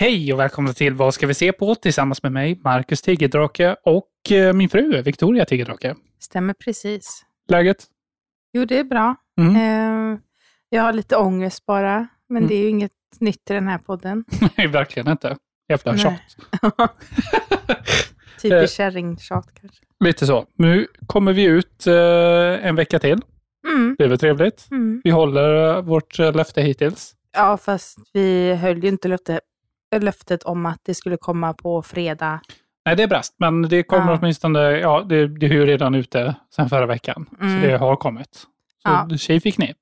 Hej och välkomna till Vad ska vi se på? Tillsammans med mig, Marcus Tigerdrake och eh, min fru Victoria Tigerdrake. Stämmer precis. Läget? Jo, det är bra. Mm. Eh, jag har lite ångest bara, men Mm. det är ju inget nytt i den här podden. Nej, verkligen inte. Jävla tjat. Typiskt kärringtjat kanske. Lite så. Nu kommer vi ut eh, en vecka till. Mm. Det är väl trevligt. Mm. Vi håller eh, vårt löfte hittills. Ja, fast vi höll ju inte löfte, löftet om att det skulle komma på fredag. Nej, det är brast, men det kommer Ja. åtminstone, ja, det, det är ju redan ute sedan förra veckan. Mm. Så det har kommit. Så Ja. tjej fick ni.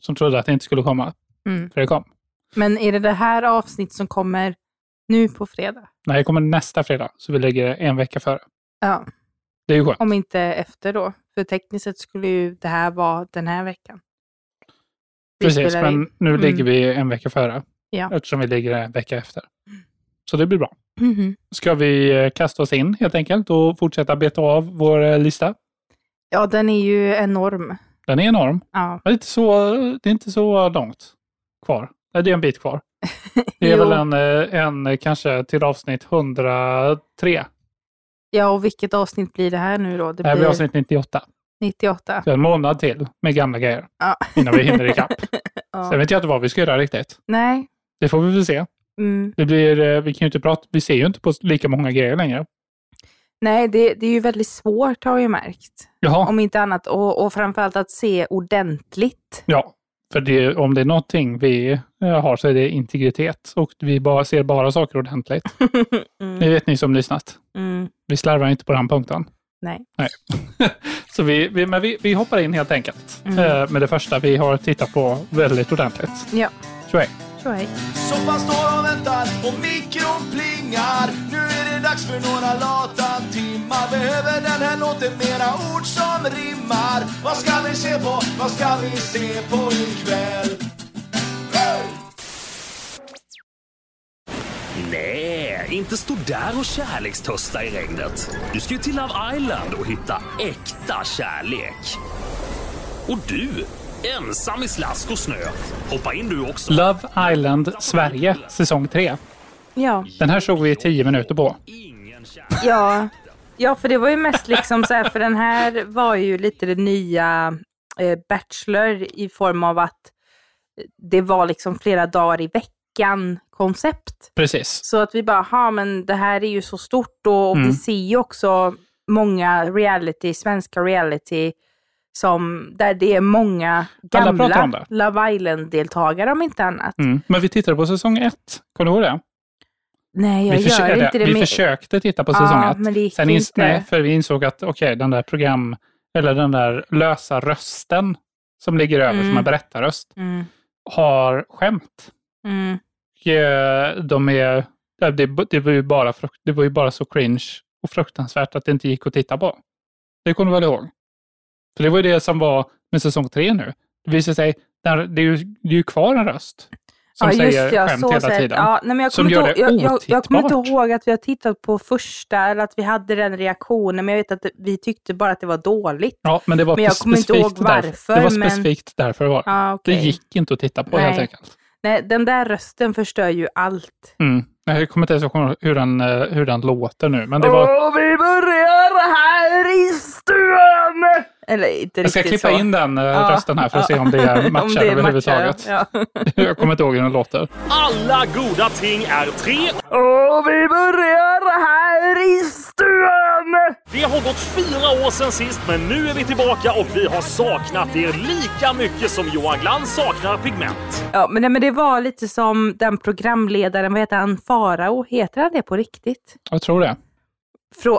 Som trodde att det inte skulle komma, Mm. för det kom. Men är det det här avsnitt som kommer nu på fredag? Nej, det kommer nästa fredag, så vi lägger en vecka före. Ja, Det är ju skönt. om inte efter då. För tekniskt sett skulle ju det här vara den här veckan. Vi Precis, spelar in. men nu Mm. ligger vi en vecka före. Ja. Eftersom vi ligger en vecka efter. Så det blir bra. Mhm. Ska vi eh, kasta oss in helt enkelt och fortsätta beta av vår eh, lista? Ja, den är ju enorm. Den är enorm. Ja. Det är inte så, det är inte så långt kvar. Nej, det är en bit kvar. Det är väl en, eh, en kanske till avsnitt 103. Ja, och vilket avsnitt blir det här nu då? Det Det här blir avsnitt 98. 98. Så en månad till med gamla grejer Ja. innan vi hinner ikapp. ja. Sen vet jag inte vad vi ska göra riktigt. Nej. Det får vi väl se. Mm. Det blir, eh, vi kan ju inte prata, vi ser ju inte på lika många grejer längre. Nej, det, det är ju väldigt svårt har jag ju märkt. Jaha. Om inte annat. Och, och framförallt att se ordentligt. Ja, för det, om det är någonting vi eh, har så är det integritet och vi bara ser bara saker ordentligt. Det mm. vet ni som lyssnat. Mm. Vi slarvar inte på den punkten. Nej. Så vi, vi, men vi, vi hoppar in helt enkelt Mm. eh, med det första vi har tittat på väldigt ordentligt. Ja, Så är. Så hej. Soffan står och väntar och mikron plingar Nu är det dags för några lata timmar Behöver den här låten mera ord som rimmar Vad ska vi se på? Vad ska vi se på ikväll? Nej, inte stå där och kärlekstörsta i regnet. Du ska ju till Love Island och hitta äkta kärlek. Och du, ensam i slask och snö. Hoppa in du också. Love Island Sverige, säsong 3. Ja. Den här såg vi 10 minuter på. Ja. ja, för det var ju mest liksom så här, för den här var ju lite det nya eh, Bachelor i form av att det var liksom flera dagar i veckan koncept. Precis. Så att vi bara, ha men det här är ju så stort och, och Mm. vi ser ju också många reality, svenska reality, som, där det är många gamla. Love Island-deltagare om inte annat. Mm. Men vi tittade på säsong 1. Kommer du ihåg det? Nej, jag vi gör eller, inte det. vi men- försökte titta på Ja, säsong 1. men det gick Sen inte. nej, för vi insåg att okej, den där program, eller den där lösa rösten som ligger över Mm. som en berättarröst, Mm, har skämt. mm. Och, eh, de är, det, det, var ju bara, det var ju bara så cringe och fruktansvärt att det inte gick att titta på. Det kommer du väl ihåg? För det var ju det som var med säsong tre nu. Det visar sig, det, är ju, det är ju kvar en röst som säger skämt hela sett. tiden. Ja, nej, men jag som gör det jag, jag, jag kommer inte ihåg att vi har tittat på första eller att vi hade den reaktionen, men jag vet att det- vi tyckte bara att det var dåligt. Ja, men det var Men jag kommer inte ihåg specifikt därför. varför, Det var men- specifikt därför det var. Ja, okej. Det gick inte att titta på Nej. helt enkelt. Nej, den där rösten förstör ju allt. Mm. Jag kommer inte ens ihåg hur den, eh, hur den låter nu, men det var... Och vi börjar här i stuen! Eller inte Jag ska riktigt klippa så. in den eh, Ja, rösten här för att ja. se om det Om matchar det överhuvudtaget. Ja. Jag kommer inte ihåg hur den låter. Alla goda ting är tre. Och vi börjar här i stuen! Det har gått fyra år sedan sist, men nu är vi tillbaka och vi har saknat er lika mycket som Johan Glans saknar pigment. Ja, men, nej, men det var lite som den programledaren, vad heter han, Farao? Heter han det på riktigt? Jag tror det.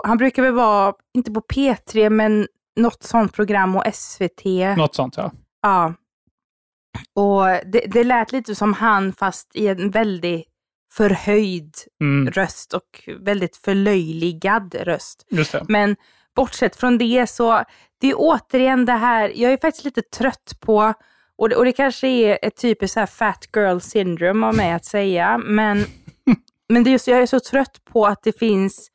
Han brukar väl vara, inte på P3, men något sånt program och SVT. Något sånt ja. Ja. Och det, det lät lite som han fast i en väldigt förhöjd Mm, röst och väldigt förlöjligad röst. Men bortsett från det så, det är återigen det här, jag är faktiskt lite trött på, och det, och det kanske är ett typiskt så här fat girl syndrome av mig att säga, men, men det är just, jag är så trött på att det finns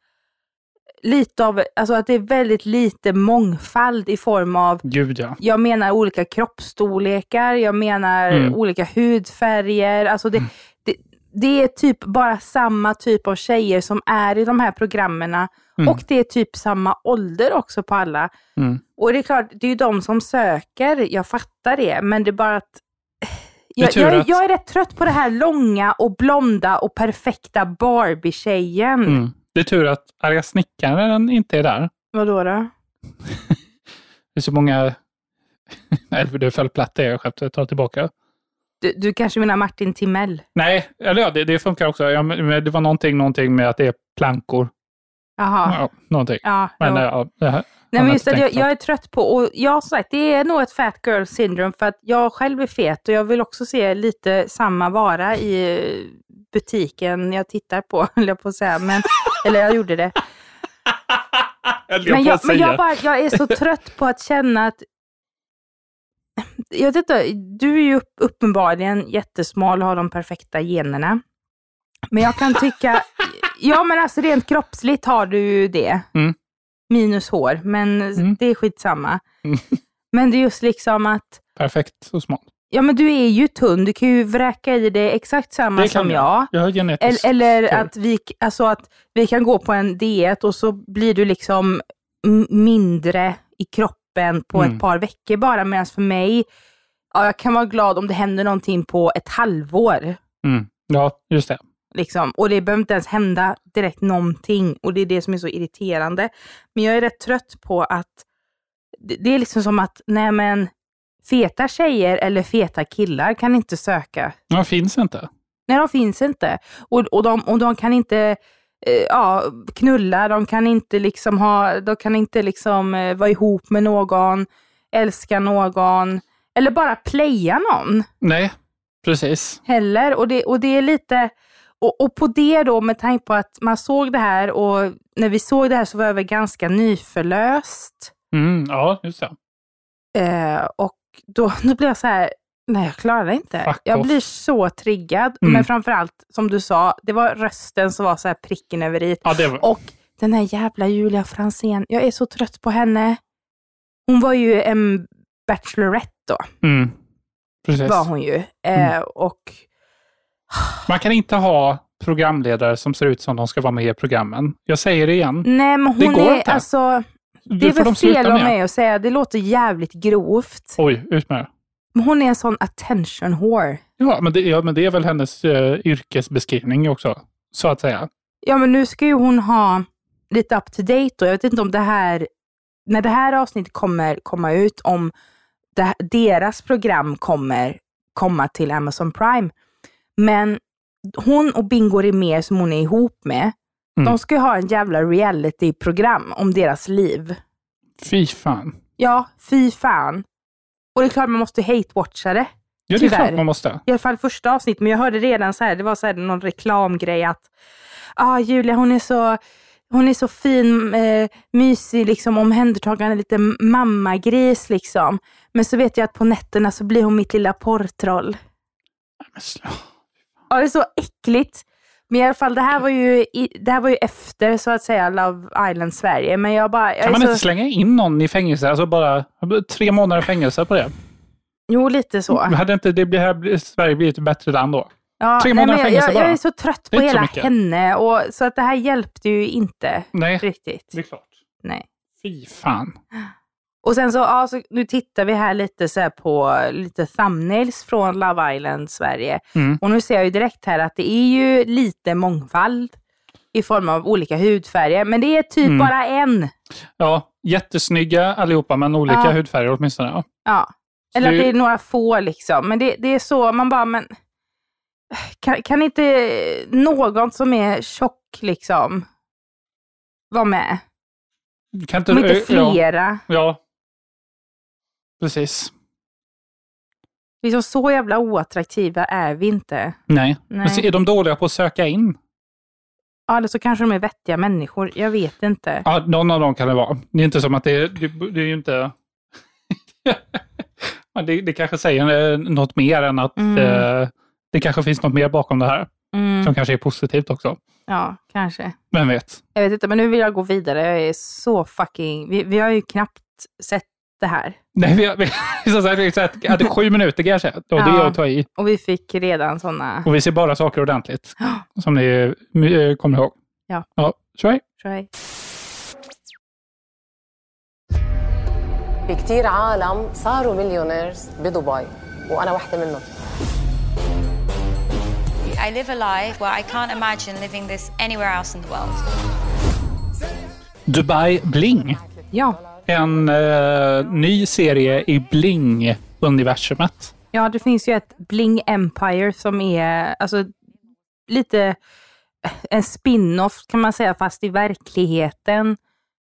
lite av, alltså att det är väldigt lite mångfald i form av Gud ja. jag menar olika kroppsstorlekar, jag menar Mm. olika hudfärger. Alltså det, det, det är typ bara samma typ av tjejer som är i de här programmen. Mm. Och det är typ samma ålder också på alla. Mm. Och det är klart, det är ju de som söker, jag fattar det, men det är bara att jag, jag, jag är rätt trött på det här långa och blonda och perfekta Barbie-tjejen. Mm. Det är tur att arga snickaren inte är där. Vadå då? Det är så många... Nej, det föll platt det skämtet. Jag tar tillbaka. Du, du kanske menar Martin Timell? Nej, eller ja, det, det funkar också. Ja, det var någonting, någonting med att det är plankor. Jaha. Ja, någonting. Ja, Men ja, här, Nej men just att jag, jag är trött på, och jag som sagt, det är nog ett fat girl syndrome för att jag själv är fet och jag vill också se lite samma vara i butiken jag tittar på, höll jag på att säga. Men, eller jag gjorde det. höll Men jag, men jag, bara, jag är så trött på att känna att jag vet inte, du är ju upp, uppenbarligen jättesmal och har de perfekta generna. Men jag kan tycka, ja men alltså rent kroppsligt har du ju det. Mm. Minus hår, men Mm. det är skitsamma. Mm. Men det är just liksom att, Perfekt och smal. Ja men du är ju tunn, du kan ju vräka i dig exakt samma Det som jag. jag. Jag Eller, eller att, vi, alltså att vi kan gå på en diet och så blir du liksom mindre i kroppen på Mm. ett par veckor bara. Medan för mig, ja, jag kan vara glad om det händer någonting på ett halvår. Mm. Ja, just det. Liksom. Och det behöver inte ens hända direkt någonting. Och det är det som är så irriterande. Men jag är rätt trött på att det, det är liksom som att, nej men, feta tjejer eller feta killar kan inte söka Ja, finns inte. Nej, de finns inte. Och, och, de, och de kan inte eh, ja, knulla, de kan inte liksom ha, de kan inte liksom eh, vara ihop med någon, älska någon, eller bara playa någon Nej, precis. heller. Och det, och det är lite, och, och på det då med tanke på att man såg det här och när vi såg det här så var jag väl ganska nyförlöst. Mm, ja, just det. Eh, och då, då blev jag så här, nej jag klarar det inte. Fuck jag off. blir så triggad. Mm. Men framförallt, som du sa, det var rösten som var så här pricken över i. Ja, det var... Och den här jävla Julia Fransén, jag är så trött på henne. Hon var ju en Bachelorette då, Mm, precis. var hon ju. Eh, och Man kan inte ha programledare som ser ut som de ska vara med i programmen. Jag säger det igen. nej men Det hon går är inte. alltså, det är de väl fel av mig att säga, det låter jävligt grovt. Oj, ut med det. Men hon är en sån attention whore. Ja men, det, ja, men det är väl hennes eh, yrkesbeskrivning också, så att säga. Ja, men nu ska ju hon ha lite up to date och jag vet inte om det här, när det här avsnittet kommer komma ut, om det, deras program kommer komma till Amazon Prime. Men hon och Bingo Rimér som hon är ihop med, Mm. de ska ju ha en jävla reality-program om deras liv. Fy fan. Ja, fy fan. Och det är klart man måste hate-watcha det. Ja, det är Tyvärr. klart man måste. I alla fall första avsnittet, men jag hörde redan så här, det var så här någon reklamgrej att ah, Julia hon är så, hon är så fin, eh, mysig, liksom omhändertagande, lite mammagris liksom. Men så vet jag att på nätterna så blir hon mitt lilla porrtroll. Ja, det är så äckligt. Men i alla fall, det här var ju, i, det här var ju efter så att säga Love Island Sverige. Men jag bara, jag Kan man så, inte slänga in någon i fängelse? Alltså bara tre månader fängelse på det. jo lite så. Hade inte det bli- här, Sverige blivit ett bättre land då? Ja, tre nej, månader men jag, fängelse jag, jag bara. är så trött Det på hela henne. Och, så att det här hjälpte ju inte Nej, riktigt. det är klart. Nej. Fy fan. Och sen så, ja, så nu tittar vi här lite så här på lite thumbnails från Love Island Sverige. Mm. Och nu ser jag ju direkt här att det är ju lite mångfald i form av olika hudfärger. Men det är typ Mm. bara en. Ja, jättesnygga allihopa, men olika Ja. hudfärger åtminstone. Ja. Ja. Eller det- att det är några få liksom. Men det, det är så, man bara, men kan, kan inte någon som är tjock liksom vara med? Kan inte, Om inte ja, flera. ja, precis. Liksom så jävla oattraktiva är vi inte. Nej. Nej. Men så är de dåliga på att söka in? Ja, eller så kanske de är vettiga människor. Jag vet inte. Ja, någon av dem kan det vara. Det är inte som att det, det, det är ju inte... Det, det kanske säger eh, något mer än att Mm. eh, det kanske finns något mer bakom det här. Mm, Som kanske är positivt också. ja, kanske. Vem vet? Jag vet inte, men nu vill jag gå vidare. Jag är så fucking... Vi, vi har ju knappt sett det här. Nej, vi, vi, så sagt, vi satt- hade sju minuter kanske. Och det är Ja. att ta i. Och vi fick redan sådana... Och vi ser bara saker ordentligt. Som ni eh, kommer ihåg. Ja. Ja, try. Try. في كتير عالم صاروا مليونيرز بدبي وانا واحده منهم I live a life where I can't imagine living this anywhere else in the world. Dubai Bling. Ja. En eh, ny serie i Bling-universumet. ja, det finns ju ett Bling Empire som är alltså, lite en spin-off kan man säga, fast i verkligheten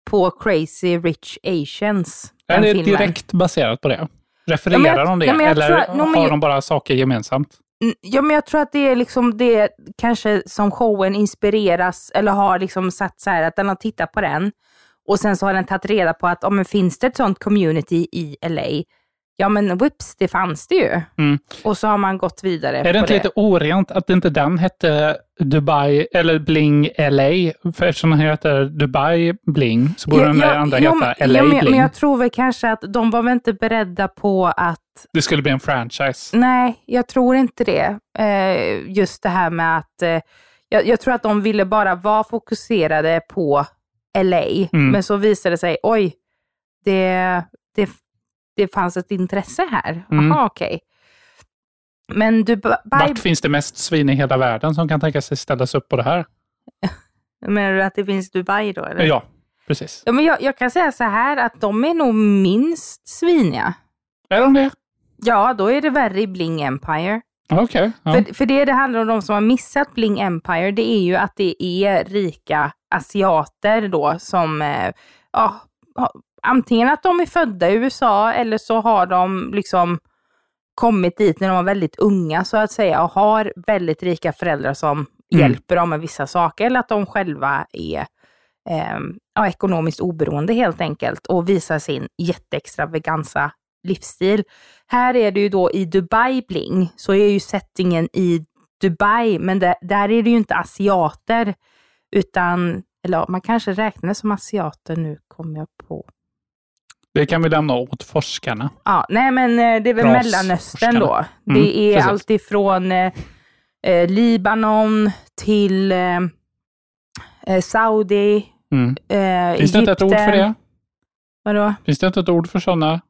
på Crazy Rich Asians. Är den det filmen. direkt baserat på det? Refererar Ja, jag- de det? ja, Eller att- no, har jag- de bara saker gemensamt? Ja, men jag tror att det är liksom det kanske som showen inspireras eller har liksom satt så här att den har tittat på den och sen så har den tagit reda på att om men finns det ett sånt community i LA? Ja men whoops, det fanns det ju. Mm. Och så har man gått vidare Är det inte det. lite orent att inte den hette Dubai eller Bling LA? För eftersom den heter Dubai Bling så borde den där andra ja, heta men- LA ja, men, Bling. men jag tror väl kanske att de var väl inte beredda på att Det skulle bli en franchise. Nej, jag tror inte det. Eh, just det här med att eh, jag, jag tror att de ville bara vara fokuserade på LA, Mm. men så visade det sig, oj, det, det, det fanns ett intresse här. Mm. Jaha, okej. Men Dubai, Vart finns det mest svin i hela världen som kan tänka sig ställas upp på det här? menar du att det finns Dubai då? Eller? Ja, precis. Ja, men jag, jag kan säga så här att de är nog minst sviniga. Är de det? Ja, då är det värre i Bling Empire. Okej. ja. För, för det det handlar om, de som har missat Bling Empire, det är ju att det är rika asiater då som, eh, ja, antingen att de är födda i USA eller så har de liksom kommit dit när de var väldigt unga så att säga och har väldigt rika föräldrar som Mm. hjälper dem med vissa saker eller att de själva är eh, ja, ekonomiskt oberoende helt enkelt och visar sin jätteextravaganza livsstil. Här är det ju då i Dubai Bling, så är ju settingen i Dubai, men där, där är det ju inte asiater, utan, eller man kanske räknar som asiater nu, kommer jag på. Det kan vi lämna åt forskarna. Ja, nej men eh, det är väl Ras- Mellanöstern då. forskarna. Det Mm, är precis. allt ifrån eh, eh, Libanon till eh, eh, Saudi, Mm. eh, Finns det inte ett ord för Egypten. det? Vadå? Finns det inte ett ord för sådana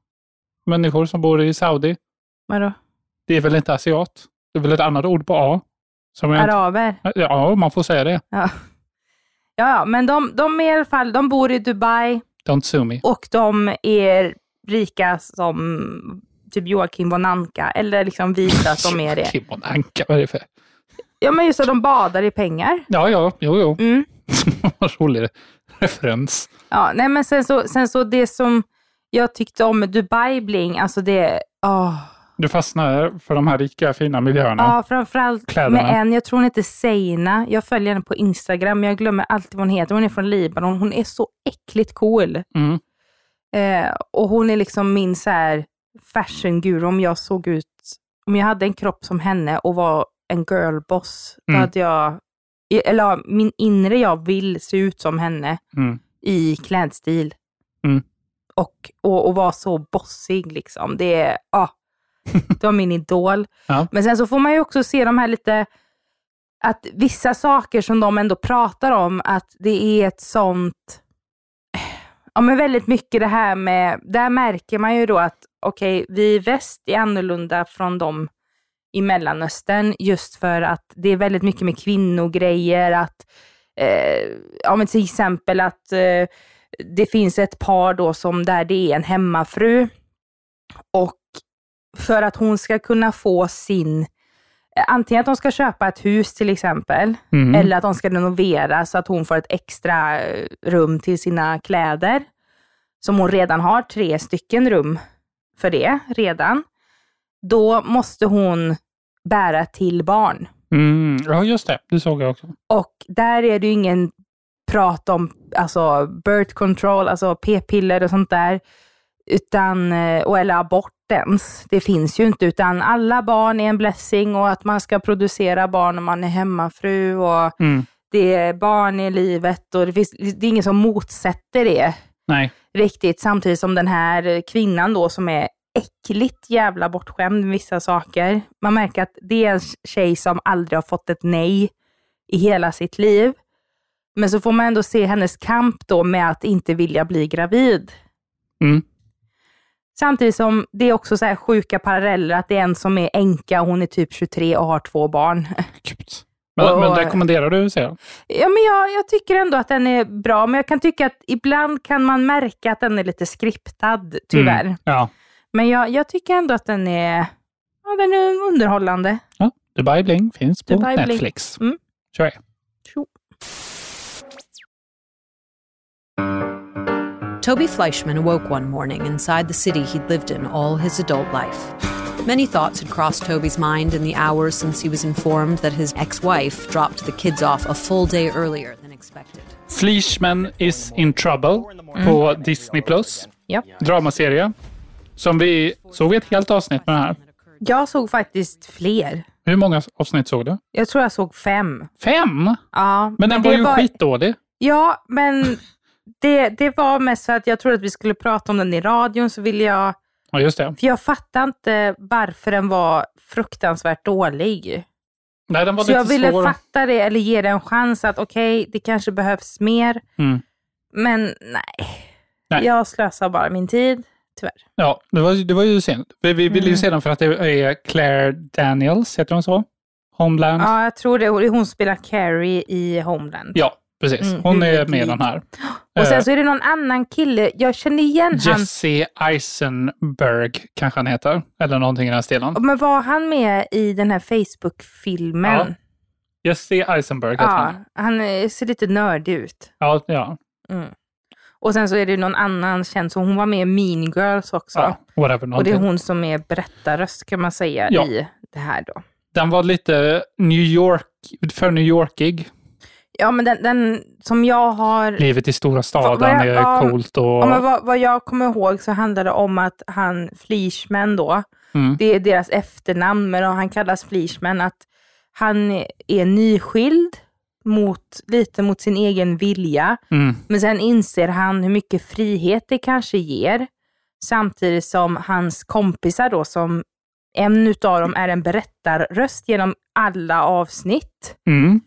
människor som bor i Saudi? Vadå? Det är väl inte asiat? Det är väl ett annat ord på A? Som jag inte- Araber? Ja, man får säga det. Ja. Ja, ja, men de, de är i alla fall, de bor i Dubai Don't sue me. och de är rika som typ Joakim von Anka, eller liksom visar att de är det. Kim och Anka, vad är det för? Ja, men just att de badar i pengar. Ja, ja, jo, jo. Mm. Rolig referens. Ja, nej men sen så, sen så det som jag tyckte om Dubai Bling, alltså det, åh. Du fastnar för de här rika, fina miljöerna. Ja, framförallt Kläderna. med en, jag tror hon heter Seina, jag följer henne på Instagram, men jag glömmer alltid vad hon heter. Hon är från Libanon, hon är så äckligt cool. Mm. Eh, och hon är liksom min så här fashion guru. Om jag såg ut, om jag hade en kropp som henne och var en girlboss, då Mm. hade jag, eller min inre jag vill se ut som henne Mm. i klädstil. Mm. Och, och, och vara så bossig liksom. Det är, ah, det var min idol. Ja. Men sen så får man ju också se de här lite, att vissa saker som de ändå pratar om, att det är ett sånt, ja men väldigt mycket det här med, där märker man ju då att okej, vi i väst är annorlunda från dem i Mellanöstern just för att det är väldigt mycket med kvinnogrejer, att eh, ja men till exempel att eh, det finns ett par då som där det är en hemmafru och för att hon ska kunna få sin, antingen att de ska köpa ett hus till exempel, Mm. eller att de ska renovera så att hon får ett extra rum till sina kläder. Som hon redan har tre stycken rum för det redan. då måste hon bära till barn. Mm, ja, just det. Det såg jag också. Och där är det ju ingen prat om alltså, birth control, alltså p-piller och sånt där, utan, eh, och, eller abort ens. Det finns ju inte, utan alla barn är en blessing och att man ska producera barn om man är hemmafru och Mm. det är barn i livet och det, finns, det är ingen som motsätter det Nej. riktigt. Samtidigt som den här kvinnan då som är äckligt jävla bortskämd med vissa saker. Man märker att det är en tjej som aldrig har fått ett nej i hela sitt liv. Men så får man ändå se hennes kamp då med att inte vilja bli gravid. Mm. Samtidigt som det är också så här sjuka paralleller, att det är en som är änka, hon är typ 23 och har två barn. Gud. Men, Och- men rekommenderar du serien? Ja, men jag, jag tycker ändå att den är bra, men jag kan tycka att ibland kan man märka att den är lite skriptad, tyvärr. Mm. Ja. Men jag, jag tycker ändå att den är, ja, den är underhållande. ja. Dubai Bling finns på Dubai Bling. Netflix. Mm. Kör jag. Toby Fleischman awoke one morning inside the city he'd lived in all his adult life. Many thoughts had crossed Toby's mind in the hours since he was informed that his ex wife dropped the kids off a full day earlier than expected. Fleishman is in trouble på Disney+. Plus. Ja. Dramaserie. Som vi såg vi ett helt avsnitt med den här. Jag såg faktiskt fler. Hur många avsnitt såg du? Jag tror jag såg fem. Fem? Ja, Men den var ju skitdålig. Ja, men det, det var mest så att jag trodde att vi skulle prata om den i radion, så ville jag... Ja, just det. För jag fattar inte varför den var fruktansvärt dålig. Nej, den var Så jag lite ville svår. fatta det, eller ge det en chans att okej, det kanske behövs mer. Mm. Men nej. Nej. jag slösar bara min tid, tyvärr. Ja, det var, det var ju synd. Vi, vi ville ju Mm. se den för att det är Claire Daniels, heter hon så? Homeland. Ja, Ja, jag tror det. Hon spelar Carrie i Homeland. Precis. Mm, Hon är med i den här. Och sen Eh, så är det någon annan kille, jag känner igen han. Jesse Eisenberg kanske han heter. Eller någonting i den stilen. Men var han med i den här Facebook-filmen? Ja, Jesse Eisenberg heter Ja, han. han ser lite nördig ut. Ja, ja. Mm. Och sen så är det någon annan känd, så hon var med i Mean Girls också. ja whatever. och det är hon som är berättarröst kan man säga Ja. i det här då. Den var lite New York, för New Yorkig. Ja, men den, den som jag har... Livet i stora staden vad jag- är ja, coolt och... Ja, men vad, vad jag kommer ihåg så handlar det om att han Fleishman då, Mm. det är deras efternamn, men han kallas Fleishman, att han är nyskild mot, lite mot sin egen vilja. Mm. Men sen inser han hur mycket frihet det kanske ger. Samtidigt som hans kompisar då, som en utav dem är en berättarröst genom alla avsnitt. Mm.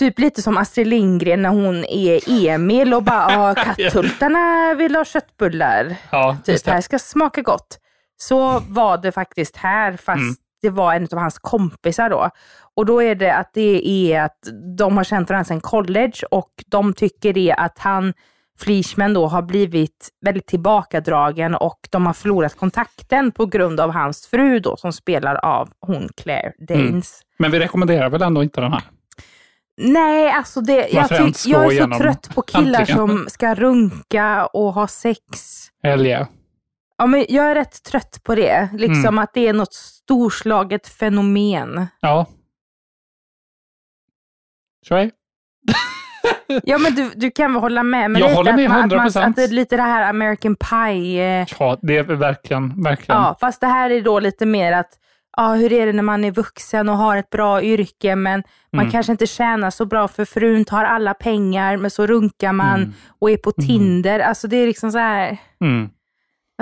Typ lite som Astrid Lindgren när hon är Emil och bara "Ja, kattultarna vill ha köttbullar. Ja, Typ, det här ska smaka gott. Så var det faktiskt här, fast Mm. det var en av hans kompisar då. Och då är det att det är att de har känt varandra sedan college och de tycker det att han, Fleishman då, har blivit väldigt tillbakadragen och de har förlorat kontakten på grund av hans fru då, som spelar av hon Claire Danes. Men vi rekommenderar väl ändå inte den här? Nej, alltså det, jag, jag gå är så trött på killar antingen? som ska runka och ha sex. Yeah. Ja, men jag är rätt trött på det. Liksom Mm. att det är något storslaget fenomen. Ja. Shrey? Ja, men du, du kan väl hålla med? Men Jag håller med att man, att, man, 100%. att det är lite det här American Pie. Eh, Ja, det är verkligen, verkligen. ja, fast det här är då lite mer att, ja, hur är det när man är vuxen och har ett bra yrke, men man Mm. kanske inte tjänar så bra för frun tar alla pengar, men så runkar man Mm. och är på Tinder. Alltså det är liksom så här, Mm.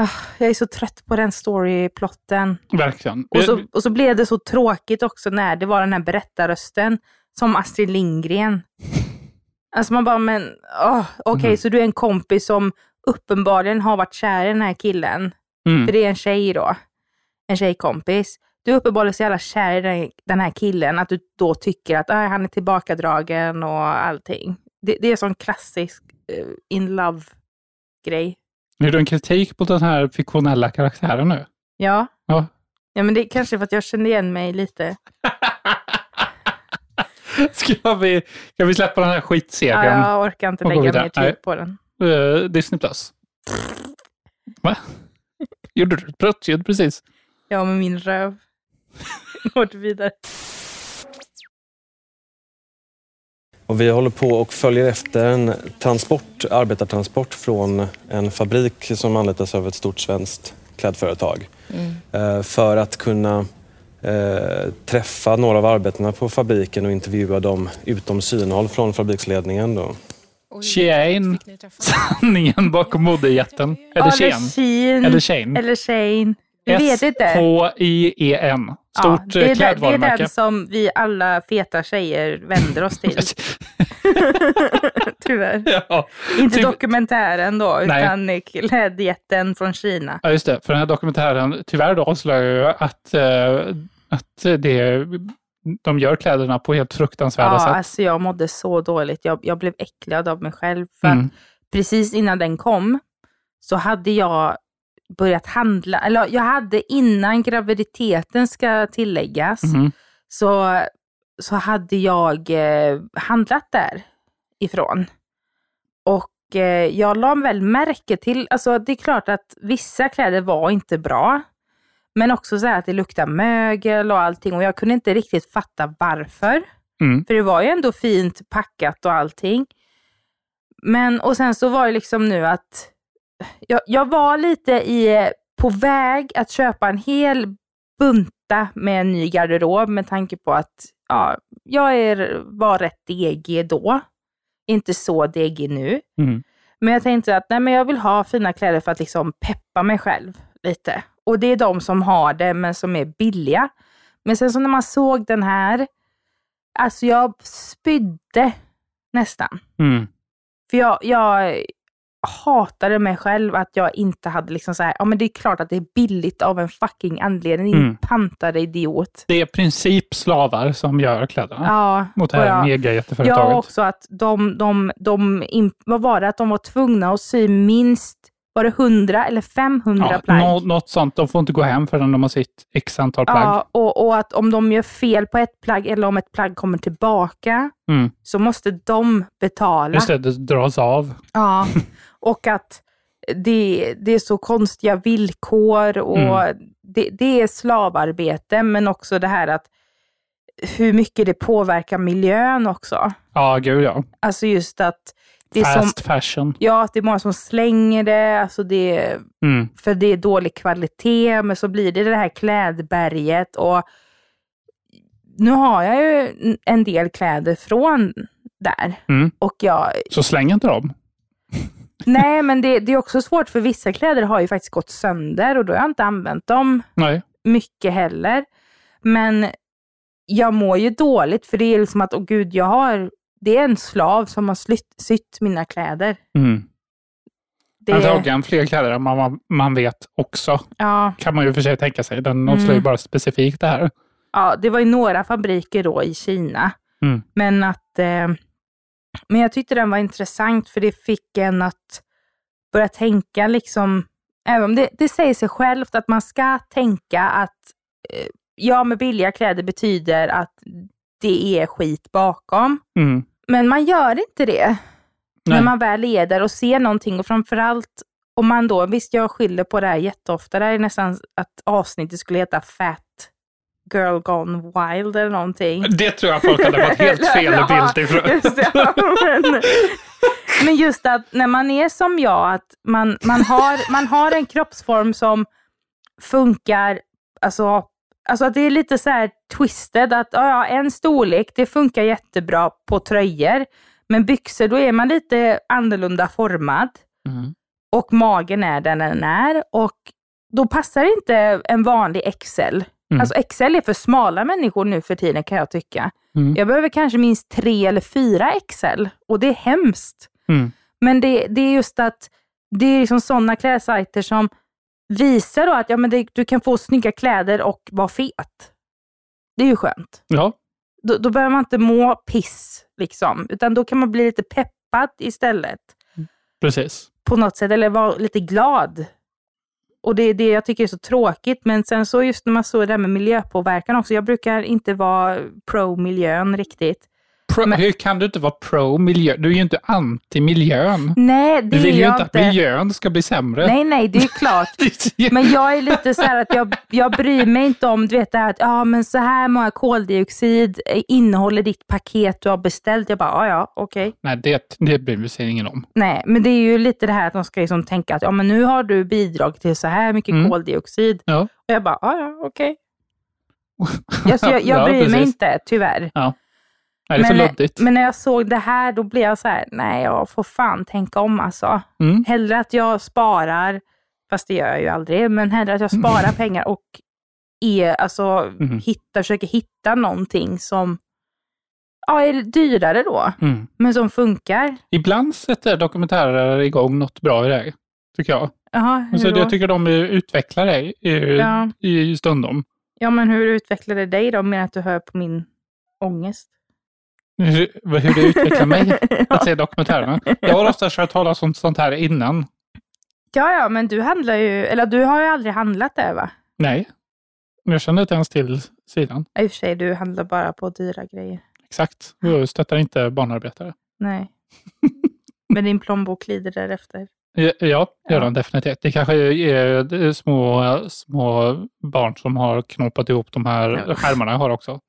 ah, jag är så trött på den storyplotten. Verkligen. Och så, och så blev det så tråkigt också när det var den här berättarrösten som Astrid Lindgren. Alltså man bara, men åh, okej, Mm. så du är en kompis som uppenbarligen har varit kär i den här killen. Mm. För det är en tjej då. En tjejkompis. Du är uppenbarligen så jävla kär i den, här killen att du då tycker att ah, han är tillbakadragen och allting. Det, det är sån klassisk eh, in love-grej. Är du en kritik mot den här fiktionella karaktären nu? Ja. Ja. ja, men det är kanske för att jag känner igen mig lite. Ska vi, ska vi släppa den här skitserien? Ja, jag orkar inte lägga mer tid på den. Eh, Disney Plus. Va? Gjorde du ett pruttljud precis? Jag med min röv. Går vidare. Och vi håller på och följer efter en transport, arbetartransport från en fabrik som anlitas av ett stort svenskt klädföretag. Mm. Eh, För att kunna eh, träffa några av arbetarna på fabriken och intervjua dem utom synhåll från fabriksledningen. Då. Shane. Sanningen bakom modejätten. Eller Shane. Eller Shane. Eller Shane. Vi vet inte. S-H-I-E-N. Stort det, är ja, den, det är den som vi alla feta tjejer vänder oss till. Tyvärr. Ja, Inte typ- dokumentären då, Nej. utan klädjätten från Kina. Ja, just det. För den här dokumentären tyvärr då avslöjar ju att, eh, att det, de gör kläderna på helt fruktansvärda Ja, sätt. alltså jag mådde så dåligt. Jag, jag blev äcklad av mig själv. För Mm. precis innan den kom så hade jag börjat handla, eller jag hade innan graviditeten ska tilläggas, Mhm. så, så hade jag eh, handlat där ifrån. Och eh, jag la väl märke till, alltså det är klart att vissa kläder var inte bra, men också så här att det luktade mögel och allting och jag kunde inte riktigt fatta varför. Mm. För det var ju ändå fint packat och allting. Men, och sen så var det liksom nu att jag, jag var lite i, på väg att köpa en hel bunta med en ny garderob med tanke på att ja, jag är, var rätt degig då. Inte så degig nu. Mm. Men jag tänkte att nej, men jag vill ha fina kläder för att liksom peppa mig själv lite. Och det är de som har det, men som är billiga. Men sen så när man såg den här, alltså jag spydde nästan. Mm. För jag, jag hatade mig själv att jag inte hade liksom så här, ja men det är klart att det är billigt av en fucking anledning, din Mm. pantade idiot. Det är i princip slavar som gör kläderna. Ja, Mot det här jag- mega-jätteföretaget. Ja, också att de, de, de, vad var det, att de var tvungna att sy minst, var det 100 eller 500 Ja, plagg? nå- något sånt. De får inte gå hem förrän de har sitt x antal plagg. Ja, och, och att om de gör fel på ett plagg eller om ett plagg kommer tillbaka Mm. så måste de betala. Just det, det dras av. Ja, och att det, det är så konstiga villkor och Mm. det, det är slavarbete, men också det här att hur mycket det påverkar miljön också. Ja, gud ja. Alltså just att det är, Fast som, fashion. ja, att det är många som slänger det, alltså det, Mm. för det är dålig kvalitet, men så blir det det här klädberget och nu har jag ju en del kläder från där Mm. och jag, Så släng inte dem. Nej men det, det är också svårt för vissa kläder har ju faktiskt gått sönder och då har jag inte använt dem Nej. mycket heller. Men jag mår ju dåligt för det är liksom att, åh gud, jag har, det är en slav som har slytt, sytt mina kläder. Mm. Det, Antagligen fler kläder än man, man vet också. ja, Kan man ju för sig tänka sig. Den Mm. avslöjar ju bara specifikt det här. ja, det var ju några fabriker då i Kina. Mm. Men att, eh, men jag tyckte den var intressant för det fick en att börja tänka liksom, även om det, det säger sig självt att man ska tänka att eh, ja, med billiga kläder betyder att det är skit bakom. Mm. Men man gör inte det när Nej. man väl där och ser någonting och framförallt om man då, visst jag skyller på det här jätteofta, det här är nästan att avsnittet skulle heta Fat Girl Gone Wild eller någonting. Det tror jag folk hade fått helt fel Ja, bild ifrån. just det. Ja, men, men just att när man är som jag, att man, man, har, man har en kroppsform som funkar, alltså, alltså att det är lite så här twisted, att ja, en storlek, det funkar jättebra på tröjor, men byxor, då är man lite annorlunda formad Mm. och magen är där den är och då passar inte en vanlig XL. Mm. Alltså XL är för smala människor nu för tiden kan jag tycka. Mm. Jag behöver kanske minst tre eller fyra XL och det är hemskt. Mm. Men det, det är just att det är liksom sådana klädsajter som visar då att ja, men det, du kan få snygga kläder och vara fet. Det är ju skönt. Ja. Då, då behöver man inte må piss, liksom, utan då kan man bli lite peppad istället Precis. på något sätt, eller vara lite glad. Och det är det jag tycker är så tråkigt. Men sen så just när man såg det här med miljöpåverkan också. Jag brukar inte vara pro-miljön riktigt. Pro, hur kan du inte vara pro miljö? Du är ju inte anti miljön. Nej, det Du vill är ju jag inte att miljön ska bli sämre. Nej, nej, det är klart. Men jag är lite så här att jag, jag bryr mig inte om, du vet det här att ja, men så här många koldioxid innehåller ditt paket du har beställt. Jag bara, ja, ja, okej. Nej, det, det bryr sig ingen om. Nej, men det är ju lite det här att de ska liksom tänka att ja, men nu har du bidrag till så här mycket Mm. koldioxid. Ja. Och jag bara, ja, ja, okej. Jag, så jag, jag Ja, bryr mig precis. inte, tyvärr. Ja. Nej, det är men, luddigt. men när jag såg det här, då blev jag så här, nej, jag får fan tänka om alltså. Mm. Hellre att jag sparar, fast det gör jag ju aldrig, men hellre att jag sparar pengar och är, alltså, Mm. hitta, försöker hitta någonting som ja, är dyrare då, Mm. men som funkar. Ibland sätter dokumentärer igång något bra i det, tycker jag. Jaha, hur Alltså, då? jag tycker de utvecklar i, Ja. i stundom. Ja, men hur utvecklar det dig då, med att du hör på min ångest? Hur, hur det utvecklar mig att se dokumentärerna. Jag har ofta hört talas om sånt här innan. Ja, ja, men du handlar ju, eller du har ju aldrig handlat det va? Nej, jag känner inte ens till sidan. I och för sig, du handlar bara på dyra grejer. Exakt. Jag stöttar inte barnarbetare. Nej. men din plånbok lider därefter. Ja, Ja, gör de definitivt. Det kanske är det är små, små barn som har knåpat ihop de här skärmarna jag har också.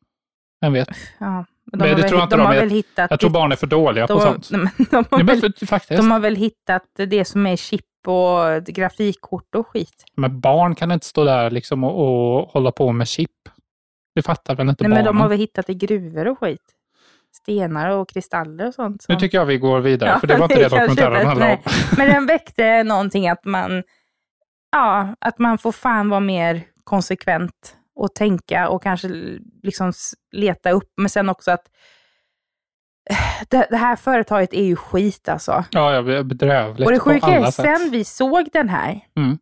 Vem vet? Ja, men Men har det väl, tror jag inte de de har väl hittat... Jag tror barn är för dåliga de, på sånt. nej, men de, har Nej, men väl, för, faktiskt. de har väl hittat det som är chip och grafikkort och skit. Men barn kan inte stå där liksom och, och hålla på med chip. Det fattar väl inte Nej, men barnen? de har väl hittat i gruvor och skit. Stenar och kristaller och sånt. Nu som- tycker jag vi går vidare, Ja, för det var inte det, dokumentären handlade om. Men den väckte någonting att man, ja, att man får fan vara mer konsekvent och tänka och kanske liksom leta upp. Men sen också att eh, det, det här företaget är ju skit alltså. Ja, jag är bedrövligt och det sjuka är, sen vi såg den här Mm.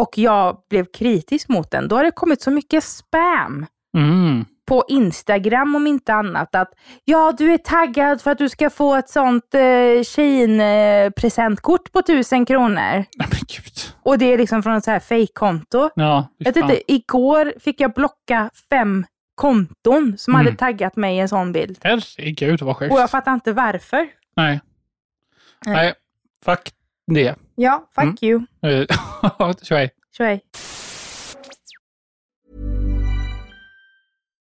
och jag blev kritisk mot den, då har det kommit så mycket spam Mm. På Instagram om inte annat. Att ja, du är taggad för att du ska få ett sånt eh, Shein-presentkort på tusen kronor. Men gud. Och det är liksom från ett så här fake-konto. Ja, Jag tyckte, igår fick jag blocka fem konton som Mm. hade taggat mig i en sån bild. Herregud vad sjukt. Och jag fattar inte varför. Nej. Nej. Nej, fuck det. Ja, fuck Mm. you. Eh, Tjohej.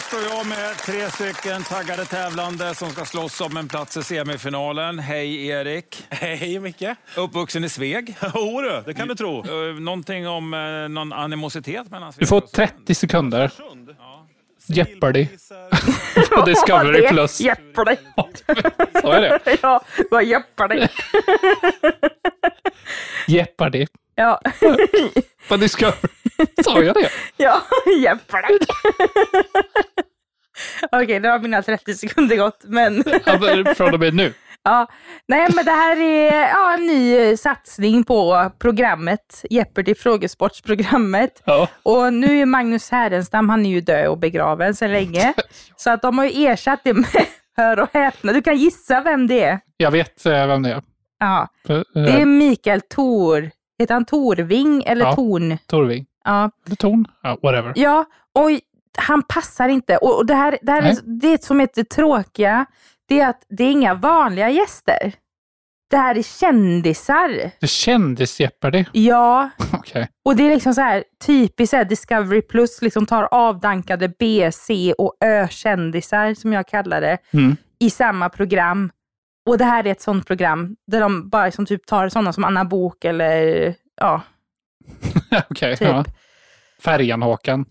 Här står jag med tre stycken taggade tävlande som ska slåss om en plats i semifinalen. Hej Erik. Hej Micke. Uppvuxen i Sveg. Jo du, det kan du tro. Eh, Någonting om eh, någon animositet mellan Sveg Du får och 30 sekunder. Jeopardy. På Discovery Plus. Jeopardy. Så är det. ja, vad Jeopardy. Jeopardy. ja. På Discovery. Sa jag det? ja, Jeopardy. Okej, nu har mina 30 sekunder gått, men... Från och med nu. Ja, nej men det här är ja, en ny satsning på programmet, Jeopardy frågesportsprogrammet. Ja. Och nu är Magnus Härenstam, han är ju död och begraven sedan länge. Så att de har ju ersatt det med, hör och häpna, du kan gissa vem det är. Jag vet eh, vem det är. Ja, eh, det är Mikael Tor, heter han Torving eller Ja. Torn? Torving. Ja. Eller Torn? Ja, whatever. Ja, och han passar inte. Och det här, det här är, det som är det tråkiga, det är att det är inga vanliga gäster. Det här är kändisar. Det kändes Jeopardy. Ja, Okej. och det är liksom så här typiskt så här Discovery Plus liksom tar avdankade B, C och Ö-kändisar, som jag kallar det, Mm. i samma program. Och det här är ett sånt program där de bara liksom typ tar sådana som Anna Bok eller ja, Okej. Typ. Ja. Färjan-Håkan.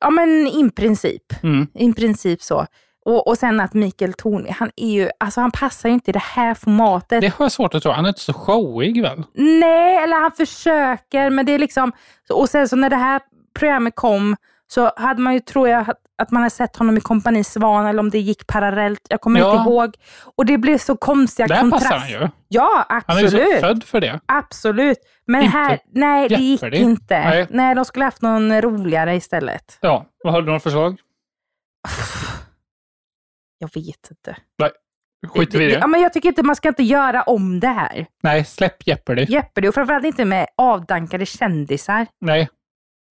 ja men i princip. Mm. I princip så. Och, och sen att Mikael Torn, han är ju, alltså han passar ju inte i det här formatet. Det har jag svårt att tro. Han är inte så showig väl? Nej, eller han försöker, men det är liksom... Och sen så när det här programmet kom så hade man ju, tror jag, att man hade sett honom i Kompani Svan eller om det gick parallellt. Jag kommer Ja. inte ihåg. Och det blev så konstiga Där kontraster. passar han ju. Ja, Han är absolut. ju så född för det. Absolut. Men Inte här, nej det gick Jeopardy. inte. Nej. Nej. de skulle haft någon roligare istället. Ja, vad har du några förslag? Jag vet inte. Nej, skiter vi i Ja, det. men jag tycker inte man ska inte göra om det här. Nej, släpp Jeopardy. Jeopardy och framförallt inte med avdankade kändisar. Nej,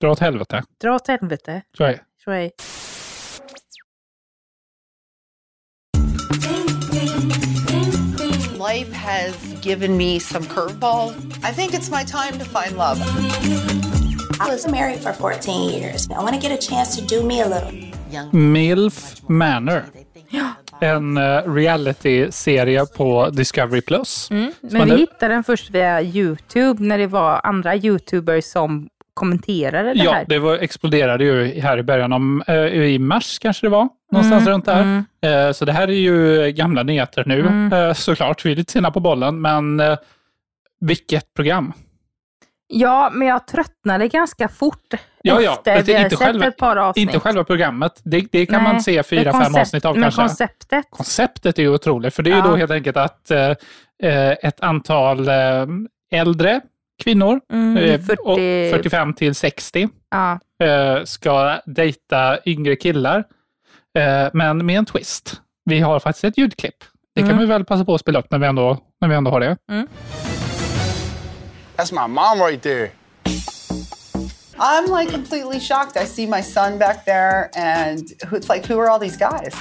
dra åt helvete. Dra åt helvete. Så är det. Så är Life has given me some curveballs. I think it's my time to find love. I was married for 14 years. I want to get a chance to do me a little. MILF Manor. En uh, reality-serie på Discovery+. Plus. Mm. Men vi hittade den först via YouTube när det var andra YouTubers som kommenterade det Ja, här. det var, exploderade ju här i början om, eh, i mars kanske det var, någonstans Mm, runt där. mm. Eh, så det här är ju gamla nyheter nu Mm. eh, såklart. Vi är lite sena på bollen, men vilket program. Ja, men jag tröttnade ganska fort Ja, ja, efter vi inte själva- ett par avsnitt. Inte själva programmet, det, det kan Nej, man se fyra, fem koncept- avsnitt av men kanske. konceptet. Konceptet är ju otroligt, för det är ju Ja. då helt enkelt att eh, ett antal äldre kvinnor, Mm, eh, 40 och 45 till 60, Ja. eh, ska dejta yngre killar, eh, men med en twist. Vi har faktiskt ett ljudklipp. Det kan Mm. vi väl passa på att spela upp när vi ändå, när vi ändå har det. That's my mom right there. I'm like completely shocked. I see my son back there, and it's like, who are all these guys?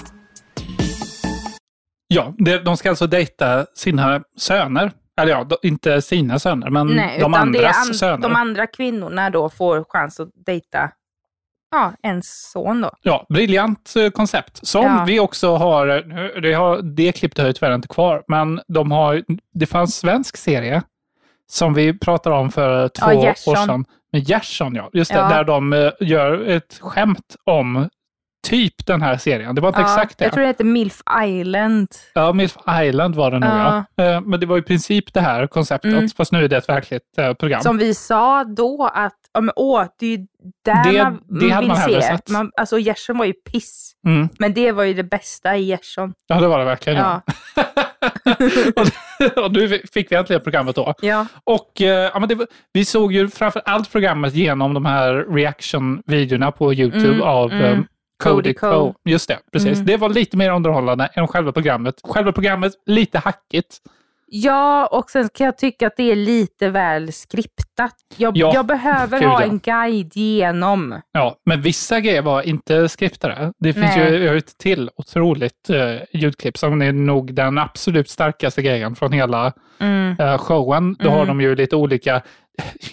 Ja, de ska alltså dejta sina söner. Eller ja, inte sina söner, men Nej, de andras an- söner. de andra kvinnorna då får chans att dejta ja, en son då. Ja, briljant eh, koncept. Som Ja. vi också har, eh, det, har, det klippet har jag tyvärr inte kvar, men de har, det fanns svensk serie som vi pratade om för två Ja, år sedan. Med Gerson, ja. Just det, Ja. där de eh, gör ett skämt om typ den här serien. Det var inte Ja, exakt det. Jag tror det heter Milf Island. Ja, Milf Island var det nog ja. Eh, Men det var i princip det här konceptet, Mm. fast nu är det ett verkligt eh, program. Som vi sa då att, ja, men, åh, det är ju där Det- man, det hade vill man hellre se. sett. Man, alltså Gerson var ju piss. Mm. Men det var ju det bästa i Gerson. Ja, det var det verkligen. Ja. Ja. och nu fick vi äntligen programmet då. Ja. Och eh, ja, men det, vi såg ju framför allt programmet genom de här reaction-videorna på YouTube Mm, av mm. Cody Co. Just det, precis. Mm. Det var lite mer underhållande än själva programmet. Själva programmet lite hackigt. Ja, och sen kan jag tycka att det är lite väl skriptat. Jag, Ja, jag behöver gud, ha en guide igenom. Ja, men vissa grejer var inte skriptade. Det finns Nej. ju ett till otroligt eh, ljudklipp som är nog den absolut starkaste grejen från hela Mm. eh, showen. Då har Mm. de ju lite olika,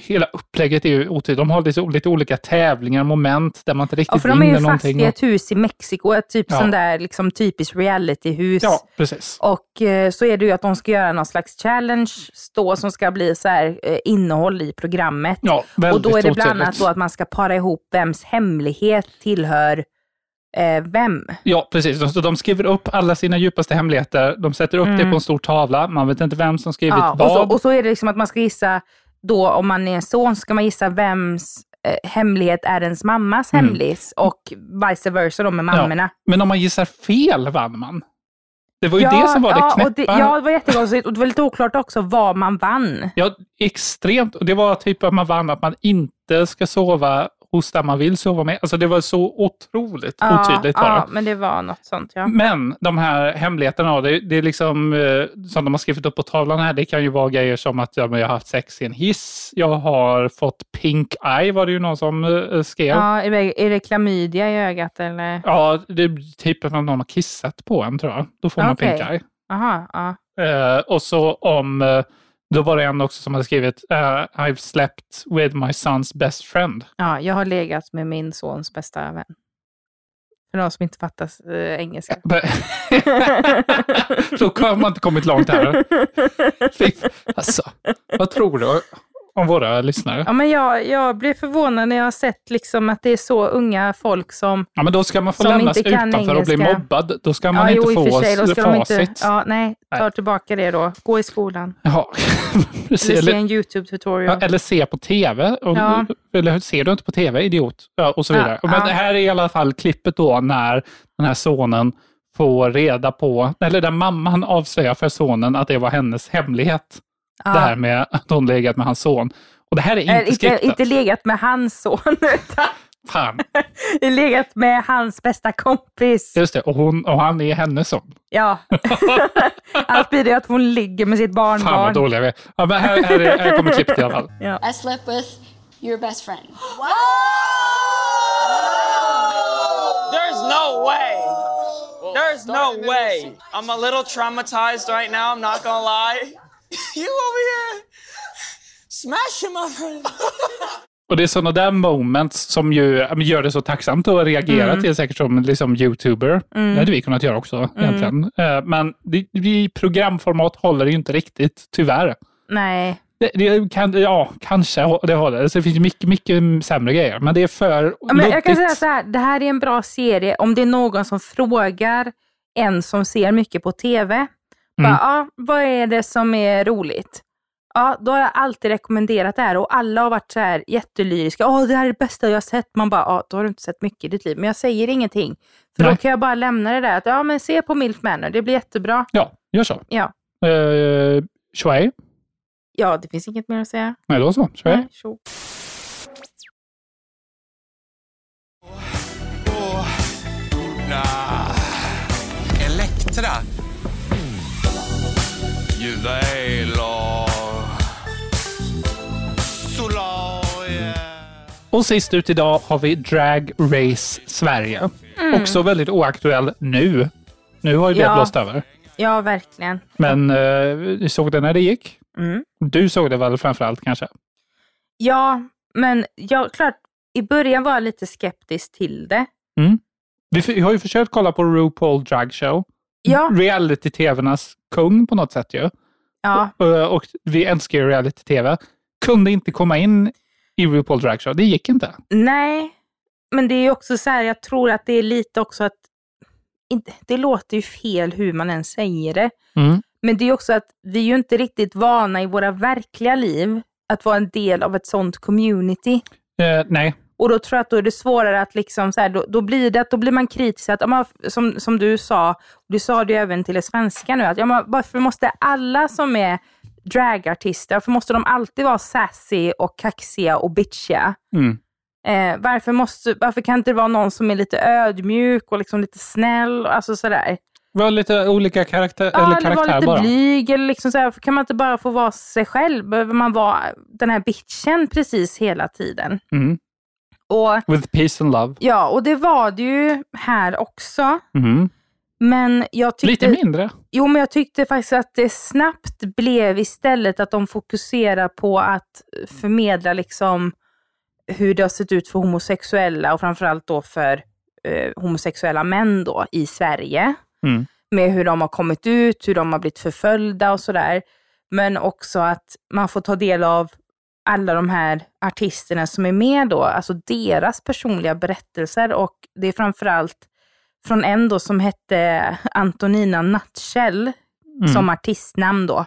hela upplägget är ju otydligt. De har lite, lite olika tävlingar, moment där man inte Ja, riktigt för de är ju vinner fast någonting. i ett hus i Mexiko, ett typ Ja. sån där liksom typiskt realityhus. Ja, precis. Och eh, så är det ju att de ska göra någon slags challenge då som ska bli så här eh, innehåll i programmet. Ja, och väldigt då är det bland annat då att man ska para ihop vems hemlighet tillhör eh, vem. Ja, precis. De, så de skriver upp alla sina djupaste hemligheter. De sätter upp det Mm. på en stor tavla. Man vet inte vem som skrivit Ja, och, vad. så, och så är det liksom att man ska gissa, då om man är en son ska man gissa vems eh, hemlighet är ens mammas Mm. hemlis och vice versa då med mammorna. Ja. Men om man gissar fel vann man. Det var ju ja, det som var det ja, knäppa. det, ja, det var jättekonstigt och det var lite oklart också vad man vann. Ja, extremt. Och det var typ att man vann att man inte ska sova hos där man vill sova med. Alltså det var så otroligt Ja, otydligt. Ja, men det var något sånt ja. Men de här hemligheterna, det, det är liksom eh, som de har skrivit upp på tavlan här. Det kan ju vara grejer som att ja, jag har haft sex i en hiss. Jag har fått pink eye var det ju någon som eh, skrev. ja är, det, är det klamydia i ögat eller? Ja, det är typ att någon har kissat på en tror jag. Då får man Okej. pink eye. Aha, ja. Eh, och så om, då var det en också som hade skrivit eh, I've slept with my son's best friend. ja, jag har legat med min sons bästa vän. För de som inte fattar eh, engelska. Då har man inte kommit långt här. Fy- Alltså, vad tror du? Om våra lyssnare. Ja, men jag, jag blir förvånad när jag har sett liksom att det är så unga folk som Ja, men då ska man få lämnas utanför och bli mobbad. Då ska man ja, inte jo, få för sig, då ska de facit. inte, ja, nej, ta tillbaka det då. Gå i skolan. Precis. Eller se en YouTube-tutorial. ja, eller se på tv. Och, Ja. Eller ser du inte på tv, idiot? Ja, och så Ja, vidare. Men ja. här är i alla fall klippet då när den här sonen får reda på, eller där mamman avslöjar för sonen att det var hennes hemlighet. Ja. Det här med att hon legat med hans son. Och det här är Äh, inte inte, skriptat. inte legat med hans son, utan Fan. legat med hans bästa kompis. Just det, och, hon, och han är hennes son. Ja. Annars blir det att hon ligger med sitt barnbarn. Fan vad dåliga vi är. Ja, men här, här, är, här kommer klippet i alla fall. Ja. I slept with your best friend. There's no way. There's no way. I'm a little traumatized right now, I'm not gonna lie. you over here smashing my friend. Och det är sådana där moments som ju gör det så tacksamt att reagera Mm. till säkert som liksom youtuber. Mm. Det hade vi kunnat göra också egentligen. Eh, Men det, i programformat håller det ju inte riktigt, tyvärr. Nej. Det, det kan, ja, kanske det håller. Så det finns mycket, mycket sämre grejer, men det är för Ja, men jag kan säga så här, det här är en bra serie om det är någon som frågar en som ser mycket på TV. Bara, Mm. ja, vad är det som är roligt? Ja, då har jag alltid rekommenderat det här och alla har varit så här jättelyriska. Åh, det här är det bästa jag har sett. Man bara, ja, då har du inte sett mycket i ditt liv. Men jag säger ingenting. För Nej. då kan jag bara lämna det där. Att, ja, men se på Milf Manor, det blir jättebra. Ja, gör så. Ja. Uh, Shuai? Ja, det finns inget mer att säga. Nej, då så. Tjo. Nah. Juveler. Solarier. Och sist ut idag har vi Drag Race Sverige. Mm. Också väldigt oaktuell nu. Nu har ju det Ja. blåst över. Ja, verkligen. Men uh, vi såg det när det gick. Mm. Du såg det väl framförallt kanske? Ja, men ja, klart, i början var jag lite skeptisk till det. Mm. Vi har ju försökt kolla på RuPaul Drag Show. Ja. Reality-tv:nas kung på något sätt ju. Ja, Uh, och vi älskar ju reality-tv. Kunde inte komma in i RuPaul Drag Show. Det gick inte. nej, men det är ju också så här, jag tror att det är lite också att, det låter ju fel hur man än säger det, Mm. men det är också att vi är ju inte riktigt vana i våra verkliga liv att vara en del av ett sånt community. Eh, nej. Och då tror jag att då är det svårare att liksom så här, då, då blir det att då blir man kritisk att, men som, som du sa, du sa det även till det svenska nu, att ja, men varför måste alla som är dragartister, varför måste de alltid vara sassy och kaxiga och bitchiga? Mm. Eh, varför, måste, varför kan inte det vara någon som är lite ödmjuk och liksom lite snäll? Alltså sådär. Var lite olika karaktär, Ja, eller karaktär lite bara. blyg. Eller liksom så här, kan man inte bara få vara sig själv? Behöver man vara den här bitchen precis hela tiden? Mm. Och, With peace and love. ja, och det var det ju här också. Mm. Men jag tyckte... Lite mindre. Jo, men jag tyckte faktiskt att det snabbt blev istället att de fokuserar på att förmedla liksom hur det har sett ut för homosexuella och framförallt då för eh, homosexuella män då i Sverige. Mm. Med hur de har kommit ut, hur de har blivit förföljda och sådär. Men också att man får ta del av alla de här artisterna som är med då, alltså deras personliga berättelser och det är framförallt från en då som hette Antonina Nutshell Mm. som artistnamn då.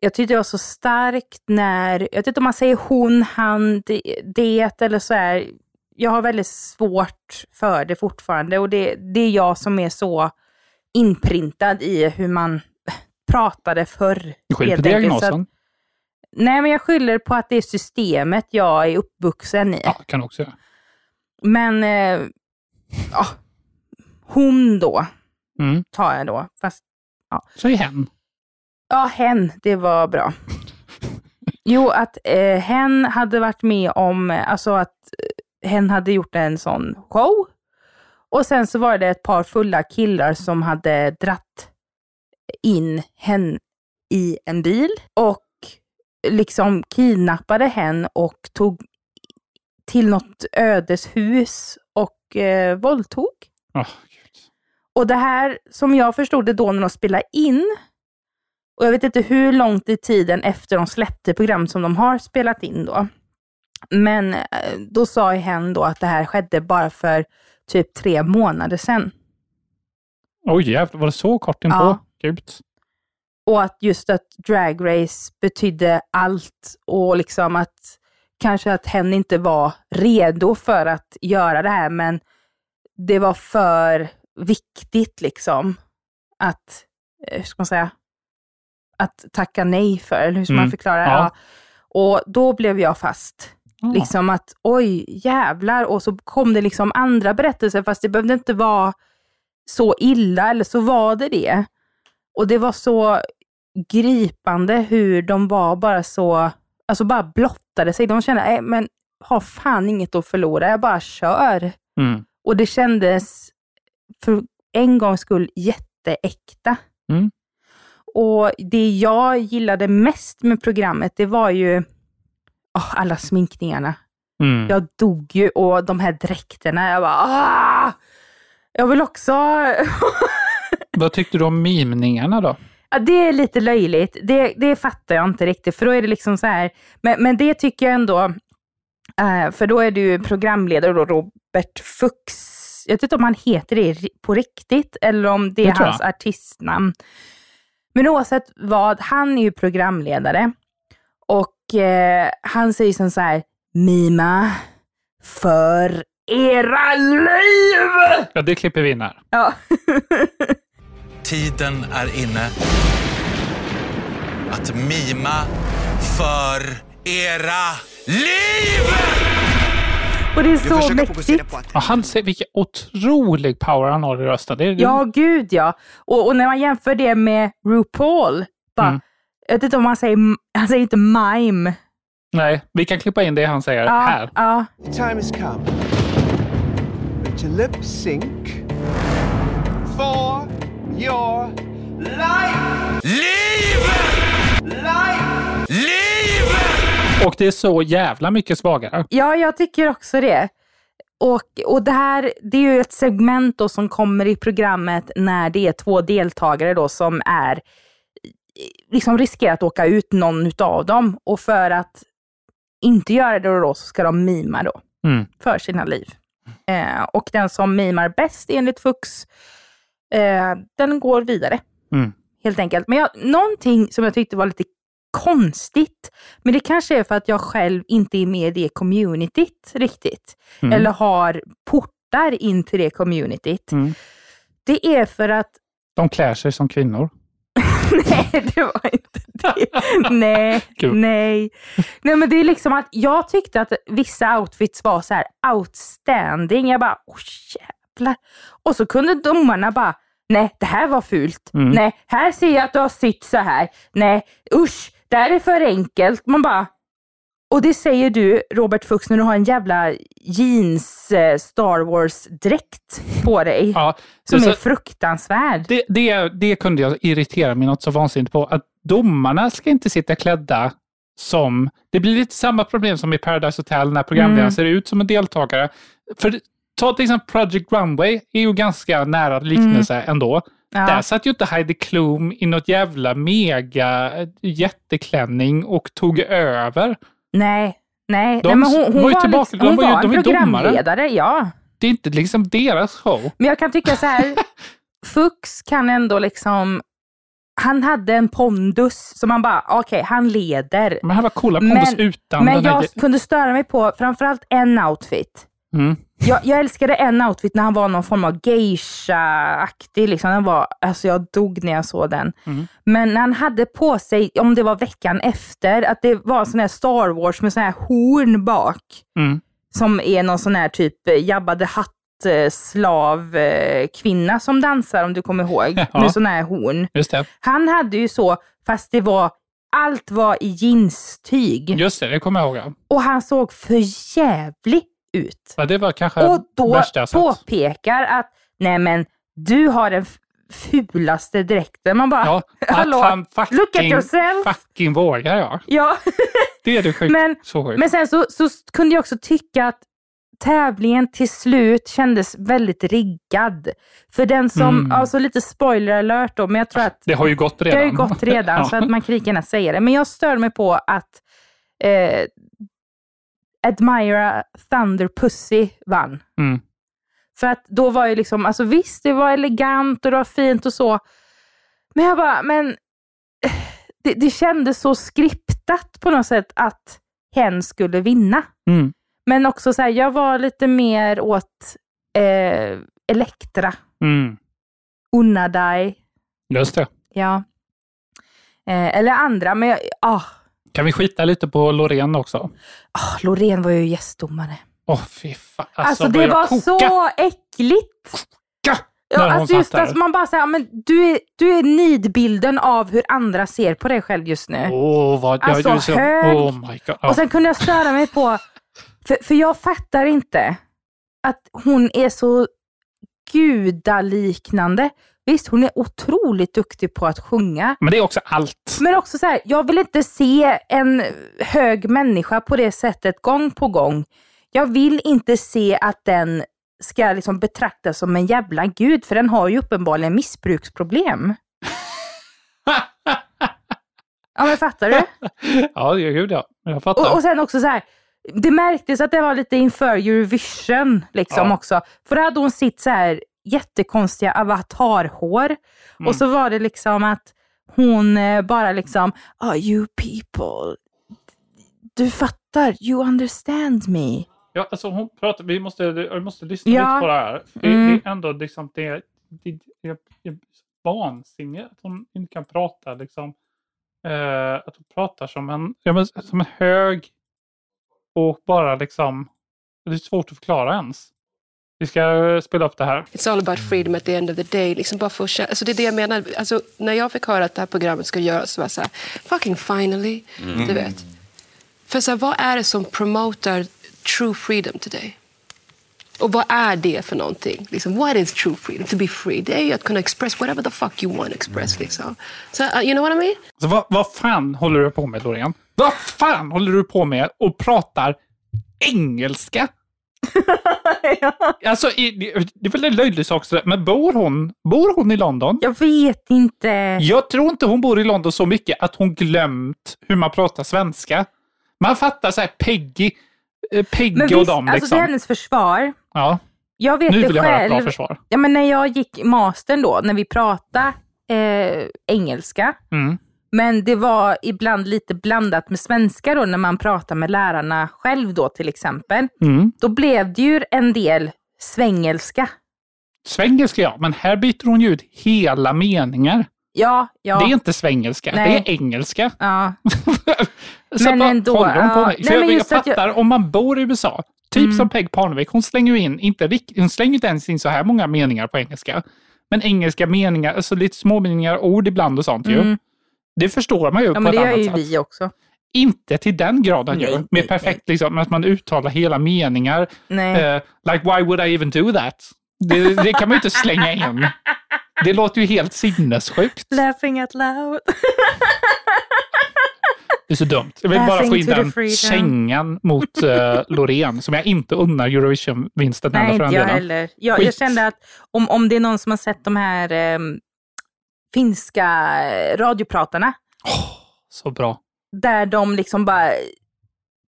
Jag tyckte det var så starkt när, jag vet inte om man säger hon, han, det, eller så här. Jag har väldigt svårt för det fortfarande och det, det är jag som är så inprintad i hur man pratade förr. Skyll på diagnosen. Nej, men jag skyller på att det är systemet jag är uppvuxen i. Ja, kan också göra. Men, eh, ja, hon då, Mm. tar jag då. Fast, ja. Säg hen. Ja, hen, det var bra. Jo, att eh, hen hade varit med om, eh, alltså att eh, hen hade gjort en sån show. Och sen så var det ett par fulla killar som hade dratt in hen i en bil och liksom kidnappade hen och tog till något ödeshus och eh, våldtog. Oh, Och det här, som jag förstod det då när de spelade in, Och jag vet inte hur långt i tiden efter de släppte programmet som de har spelat in då. Men eh, då sa hen då att det här skedde bara för typ tre månader sedan. Oj jävlar, var det så kort inpå? Ja. Gud. Och att just att Drag Race betydde allt och liksom att kanske att hen inte var redo för att göra det här, men det var för viktigt liksom att, eh, hur ska man säga, att tacka nej för, eller hur ska man Mm. förklara? Ja. Ja. Och då blev jag fast. Ah. Liksom att oj, jävlar. Och så kom det liksom andra berättelser, fast det behövde inte vara så illa, eller så var det det. Och det var så gripande hur de var bara så, alltså bara blottade sig. De kände, nej men har fan inget att förlora, jag bara kör. Mm. Och det kändes för en gångs skull jätteäkta. Mm. Och det jag gillade mest med programmet, det var ju åh, alla sminkningarna. Mm. Jag dog ju och de här dräkterna, jag bara ah! Jag vill också... Vad tyckte du om mimningarna då? Ja, det är lite löjligt. Det, det fattar jag inte riktigt, för då är det liksom så här. Men, men det tycker jag ändå, eh, för då är du programledare då, Robert Fuchs. Jag vet inte om han heter det på riktigt eller om det är Det hans jag. artistnamn. Men oavsett vad, han är ju programledare och eh, han säger som så här, Mima, för era liv! Ja, det klipper vi in här. Ja. Tiden är inne att mima för era liv! Och det är så mäktigt. Ja, han ser vilken otrolig power han har i rösten. Det är, Ja, gud ja. Och, och när man jämför det med RuPaul, bara, Mm. jag vet inte om han säger, han säger inte mime. Nej, vi kan klippa in det han säger Ja, här. ja. The time has come to lip sync your life. Liv! Life! Liv! Och det är så jävla mycket svagare. Ja, jag tycker också det. Och, och det här, det är ju ett segment då som kommer i programmet när det är två deltagare då som är, liksom riskerar att åka ut någon utav dem. Och för att inte göra det då så ska de mima då. Mm. för sina liv. Eh, och den som mimar bäst enligt Fux, eh, den går vidare. Mm. Helt enkelt. Men jag, någonting som jag tyckte var lite konstigt, men det kanske är för att jag själv inte är med i det communityt riktigt. Mm. Eller har portar in till det communityt. Mm. Det är för att De klär sig som kvinnor. Nej, det var inte det. nej, Kul. nej. Nej, men det är liksom att jag tyckte att vissa outfits var så här outstanding. Jag bara, åh jävlar. Och så kunde domarna bara, nej, det här var fult. Mm. Nej, här ser jag att du har sytt så här. Nej, usch, det här är för enkelt. Man bara, och det säger du, Robert Fuchs, när du har en jävla jeans eh, Star Wars-dräkt på dig. Ja, som så- är fruktansvärd. Det, det, det kunde jag irritera mig något så vansinnigt på. Att domarna ska inte sitta klädda som... Det blir lite samma problem som i Paradise Hotel när programledaren Mm. ser ut som en deltagare. För ta till exempel Project Runway, är ju ganska nära liknelse ändå. Ja. Där satt ju inte Heidi Klum i något jävla mega jätteklänning och tog över. Nej, nej. De nej men hon, hon var ju tillbaka- liksom, hon var var en programledare, ja. Det är inte liksom deras show. Men jag kan tycka så här, Fux kan ändå liksom, han hade en pondus som man bara, okej, han leder. Men han var coola pondus utan Men den här jag kunde störa mig på framförallt en outfit. Mm. Jag, jag älskade en outfit när han var någon form av geisha-aktig. Liksom. Den var, alltså jag dog när jag såg den. Mm. Men när han hade på sig, om det var veckan efter, att det var sån här Star Wars med sån här horn bak. Mm. Som är någon sån här typ eh, Jabba the Hutt slav eh, kvinna som dansar, om du kommer ihåg. Ja. Med sån här horn. Han hade ju så, fast det var, allt var i jeanstyg. Just det, det kommer jag ihåg. Och han såg för jävlig ut. Ja, det var kanske Och då värsta jag sett. påpekar att, nej men, du har den fulaste dräkten. Man bara, Ja, att hallå, han look at fucking, yourself. fucking vågar ja. Ja. Det är det sjukt. Men, så sjukt. men sen så, så kunde jag också tycka att tävlingen till slut kändes väldigt riggad. För den som, Mm. alltså lite spoiler alert då, men jag tror att Det har ju gått redan. det har ju gått redan, Ja. så att man kan lika gärna säga det. Men jag stör mig på att eh, Admira Thunder Pussy vann. Mm. För att då var ju liksom, alltså visst det var elegant och det var fint och så. Men jag bara, men det, det kändes så skriptat på något sätt att hen skulle vinna. Mm. Men också så här, jag var lite mer åt eh, Elektra. Mm. Unna dig. Just det. Ja. Eh, eller andra, men jag, ah, Kan vi skita lite på Loreen också? ah, Loreen var ju gästdomare. Åh fy fan. Alltså, börjar det var koka. så äckligt. när Ja, alltså just att man bara säger, men du är, du är nidbilden av hur andra ser på dig själv just nu. Åh, vad... jag- Alltså, jag så- hög. Oh my god. Ja. Och sen kunde jag störa mig på, för, för jag fattar inte att hon är så gudaliknande. Visst, hon är otroligt duktig på att sjunga. Men det är också allt. Men också så här, jag vill inte se en hög människa på det sättet gång på gång. Jag vill inte se att den ska liksom betraktas som en jävla gud, för den har ju uppenbarligen missbruksproblem. ja, men fattar du? Ja, det- gud ja. Jag fattar. Och, och sen också så här, det märktes att det var lite inför Eurovision liksom Ja. också. För då hade hon sitt så här jättekonstiga avatarhår. Mm. Och så var det liksom att hon eh, bara liksom, oh you people, du fattar, you understand me. Ja, alltså hon pratar, vi måste, vi måste lyssna Ja. lite på det här. Det, Mm. det är ändå liksom, det, det, det är vansinne att hon inte kan prata liksom. Eh, att hon pratar som en, ja, men, som en hög och bara liksom, det är svårt att förklara ens. Vi ska eh, spela upp det här. It's all about freedom at the end of the day. Liksom bara för att känna, alltså det är det jag menar. Alltså, när jag fick höra att det här programmet ska göras så var jag så här, fucking finally. Mm. Du vet. För så här, vad är det som promotar true freedom today? Och vad är det för någonting? Liksom, what is true freedom? To be free. Det är ju att kunna express whatever the fuck you want to express. Liksom. Så, uh, you know what I mean? Så vad, vad fan håller du på med Loreen? Vad fan håller du på med och pratar engelska? Alltså, i- det det är väl en löjlig sak, men bor hon, bor hon i London? Jag vet inte. Jag tror inte hon bor i London så mycket att hon glömt hur man pratar svenska. Man fattar så här Peggy, eh, Peggy Men och visst, dem alltså liksom. till hennes försvar, Ja. jag vet Nu det vill jag höra ett bra försvar. Ja, men när jag gick mastern då, när vi pratade eh, engelska, Mm. Men det var ibland lite blandat med svenska då när man pratar med lärarna själv då till exempel. Mm. Då blev det ju en del svengelska. Svengelska ja, men här byter hon ju ut hela meningar. Ja, ja. Det är inte svengelska, Nej. det är engelska. Ja. Så Men ändå, håller hon på ja. med? Nej, jag, men jag fattar, om man bor i USA, typ Mm. som Peg Parnevik, hon slänger in, inte rikt, hon slänger inte ens in så här många meningar på engelska. Men engelska meningar, alltså lite små meningar, ord ibland och sånt ju. Det förstår man ju Ja, på men ett det gör annat ju sätt. vi också. Inte till den graden ju. Nej, Med nej, perfekt liksom, att man uttalar hela meningar. Nej. Eh, like why would I even do that? Det, det kan man ju inte slänga in. Det låter ju helt sinnessjukt. Laughing out loud. Det är så dumt. Jag vill bara få in den kängan mot uh, Loreen som jag inte unnar Eurovision-vinsten Nej, inte jag heller. Jag, jag kände att om, om det är någon som har sett de här ehm, finska radiopratarna, Så bra. där de liksom bara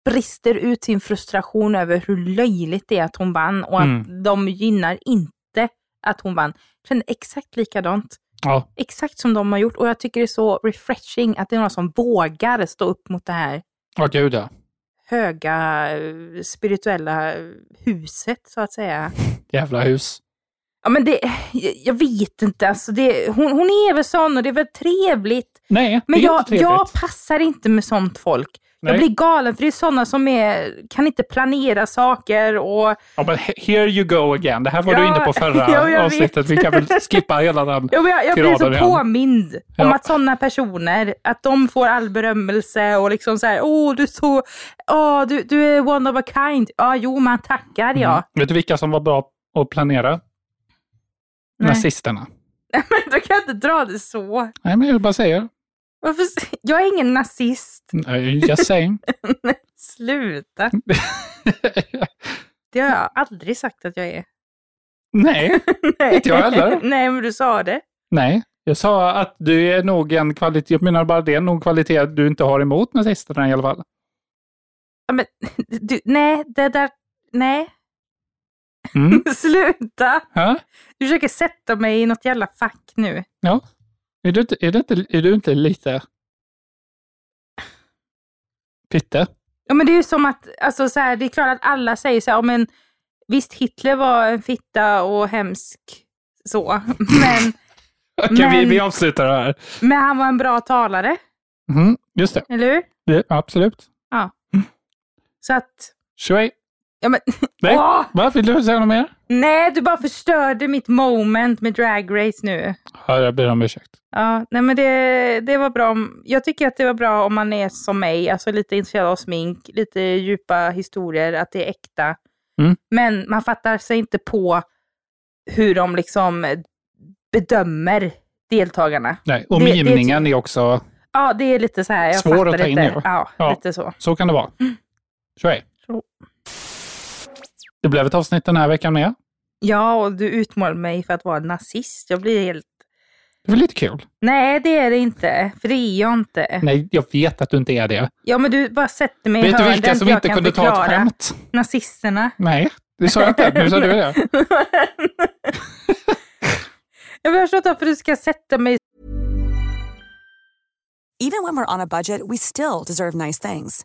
brister ut sin frustration över hur löjligt det är att hon vann och att Mm. de gynnar inte att hon vann. Jag kände exakt likadant. Ja. Exakt som de har gjort och jag tycker det är så refreshing att det är någon som vågar stå upp mot det här Ja, gud ja. höga eh, spirituella huset så att säga. Jävla hus. Ja men det, jag- jag vet inte alltså. Det, hon, hon är väl sån och det är väl trevligt. Nej, Men jag, jag passar inte med sånt folk. Jag Nej. blir galen för det är sådana som är, kan inte planera saker och Ja, men he- here you go again. Det här var du Ja, inne på förra ja, jag avsnittet. Vi kan väl skippa hela den Ja, jag, jag blir så igen. påmind om Ja. att sådana personer, att de får all berömmelse och liksom så här, åh du är så, åh du, du är one of a kind. Ja, jo man tackar ja. Mm. Vet du vilka som var bra att planera? Nej. Nazisterna. Men då kan jag inte dra det så. Nej, men jag bara säger. Varför, jag är ingen nazist. Nej, Just saying. Sluta. Det har jag aldrig sagt att jag är. Nej, inte jag heller. Nej, men du sa det. Nej, jag sa att du är nog en kvalitet, jag menar bara det är nog kvalitet du inte har emot nazisterna i alla fall. Ja, men, du, nej, det där... Nej. Mm. Sluta! Ja, Du försöker sätta mig i något jävla fack nu. ja. Är du inte, är du inte, är du inte lite... Pitte? Ja, men det är ju som att, alltså så här, det är klart att alla säger så här, men visst Hitler var en fitta och hemsk så, men, Okej, vi, Men- vi avslutar det här. men han var en bra talare, Mm, just det. eller hur? det. Absolut. Ja. Så att, Tjoej! Ja men, Nej, Åh! vad vill du säga något mer? nej du bara förstörde mitt moment med Drag Race nu. Ja, jag ber om ursäkt. Ja, nej men det, det var bra. Om, jag tycker att det var bra om man är som mig, alltså lite intresserad av smink, lite djupa historier, att det är äkta. Mm. Men man fattar sig inte på hur de liksom bedömer deltagarna. Nej, och Det- det- mimningen är också Ja, det är lite så här, jag svår att ta in i. Ja, Ja. lite så. Så kan det vara. Tjoej! Så. Det blev ett avsnitt den här veckan med. Ja, och du utmålar mig för att vara nazist. Jag blir helt... Det var lite kul. Nej, det är det inte. För det är jag inte. Nej, jag vet att du inte är det. Ja, men du bara sätter mig i Vet du vilka som inte kunde ta ett skämt? Nazisterna. Nej, det sa jag inte. Nu sa du det. Jag förstår inte varför du ska sätta mig Even when we're on a budget, we still deserve nice things.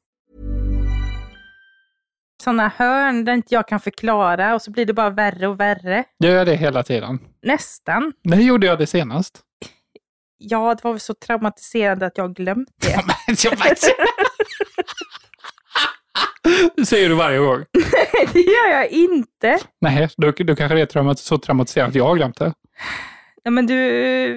Sådana hörn där inte jag kan förklara och så blir det bara värre och värre. Jag gör det hela tiden. Nästan. När gjorde jag det senast? Ja, det var väl så traumatiserande att jag glömt det. Jag. Det säger du varje gång. det gör jag inte. Nej, då, då kanske det är traumat, så traumatiserat att jag har glömt det. Ja, men du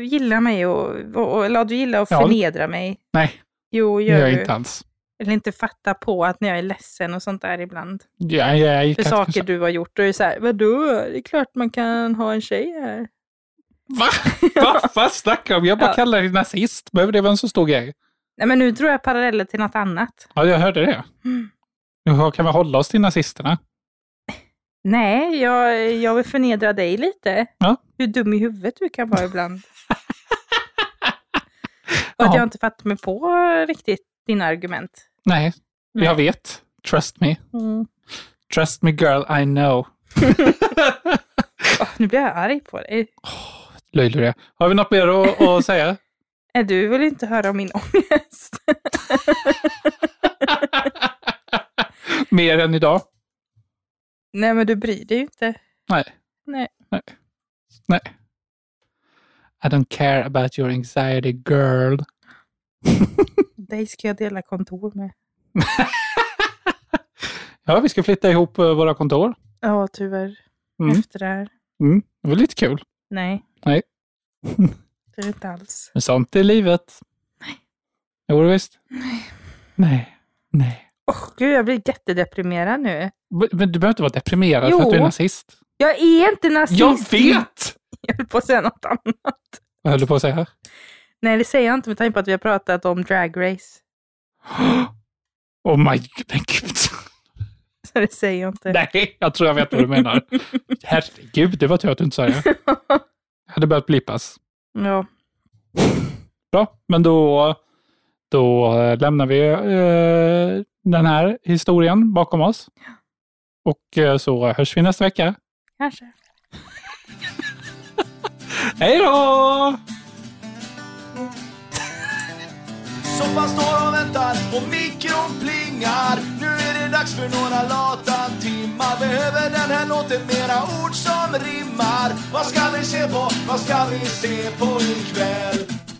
gillar mig och, och, eller du gillar att Ja. förnedra mig. Nej, Jo, det gör gör jag du. inte alls. Eller inte fatta på att när jag är ledsen och sånt där ibland. Ja, ja, jag För saker du har gjort. Och är så här, vadå? Det är klart man kan ha en tjej här. Va? Va? Vad snackar du om? Jag bara Ja. kallar dig nazist. Behöver det vara en så stor grej? Nej, men nu tror jag paralleller till något annat. Ja, jag hörde det. Mm. Nu kan vi hålla oss till nazisterna? Nej, jag, jag vill förnedra dig lite. Ja. Hur dum i huvudet du kan vara ibland. och att Ja. jag inte fattar mig på riktigt dina argument. Nej, Nej. jag vet. Trust me. Mm. Trust me girl, I know. Åh, nu blir jag arg på dig. Löjlig Har vi något mer att, att säga? Du vill inte höra om min ångest. Mer än idag? Nej, men du bryr dig ju inte. Nej. Nej. Nej. Nej. I don't care about your anxiety girl. Dig ska jag dela kontor med. Ja, vi ska flytta ihop eh, våra kontor. Ja, tyvärr. Mm. Efter det här. Mm. Det var lite kul. Nej, Nej, det är inte alls. men sånt är livet. Nej. Jo, visst. Nej. Nej. Nej. Åh, gud, jag blir jättedeprimerad nu. Men men du behöver inte vara deprimerad Jo. för att du är nazist. Jag är inte nazist. Jag vet! Jag höll på att säga något annat. Vad höll du på att säga? Nej, det säger jag inte med tanke på att vi har pratat om drag race. Oh my men gud. Så det säger jag inte. Nej, jag tror jag vet vad du menar. Herregud, det var tur att du inte sa det. Jag hade börjat blipas. Ja. Bra, men då, då eh, lämnar vi eh, den här historien bakom oss. Och eh, så hörs vi nästa vecka. Kanske. Hej då! Soffan står och väntar och mikron plingar. Nu är det dags för några lata timmar. Behöver den här låten mera ord som rimmar? Vad ska vi se på, vad ska vi se på ikväll?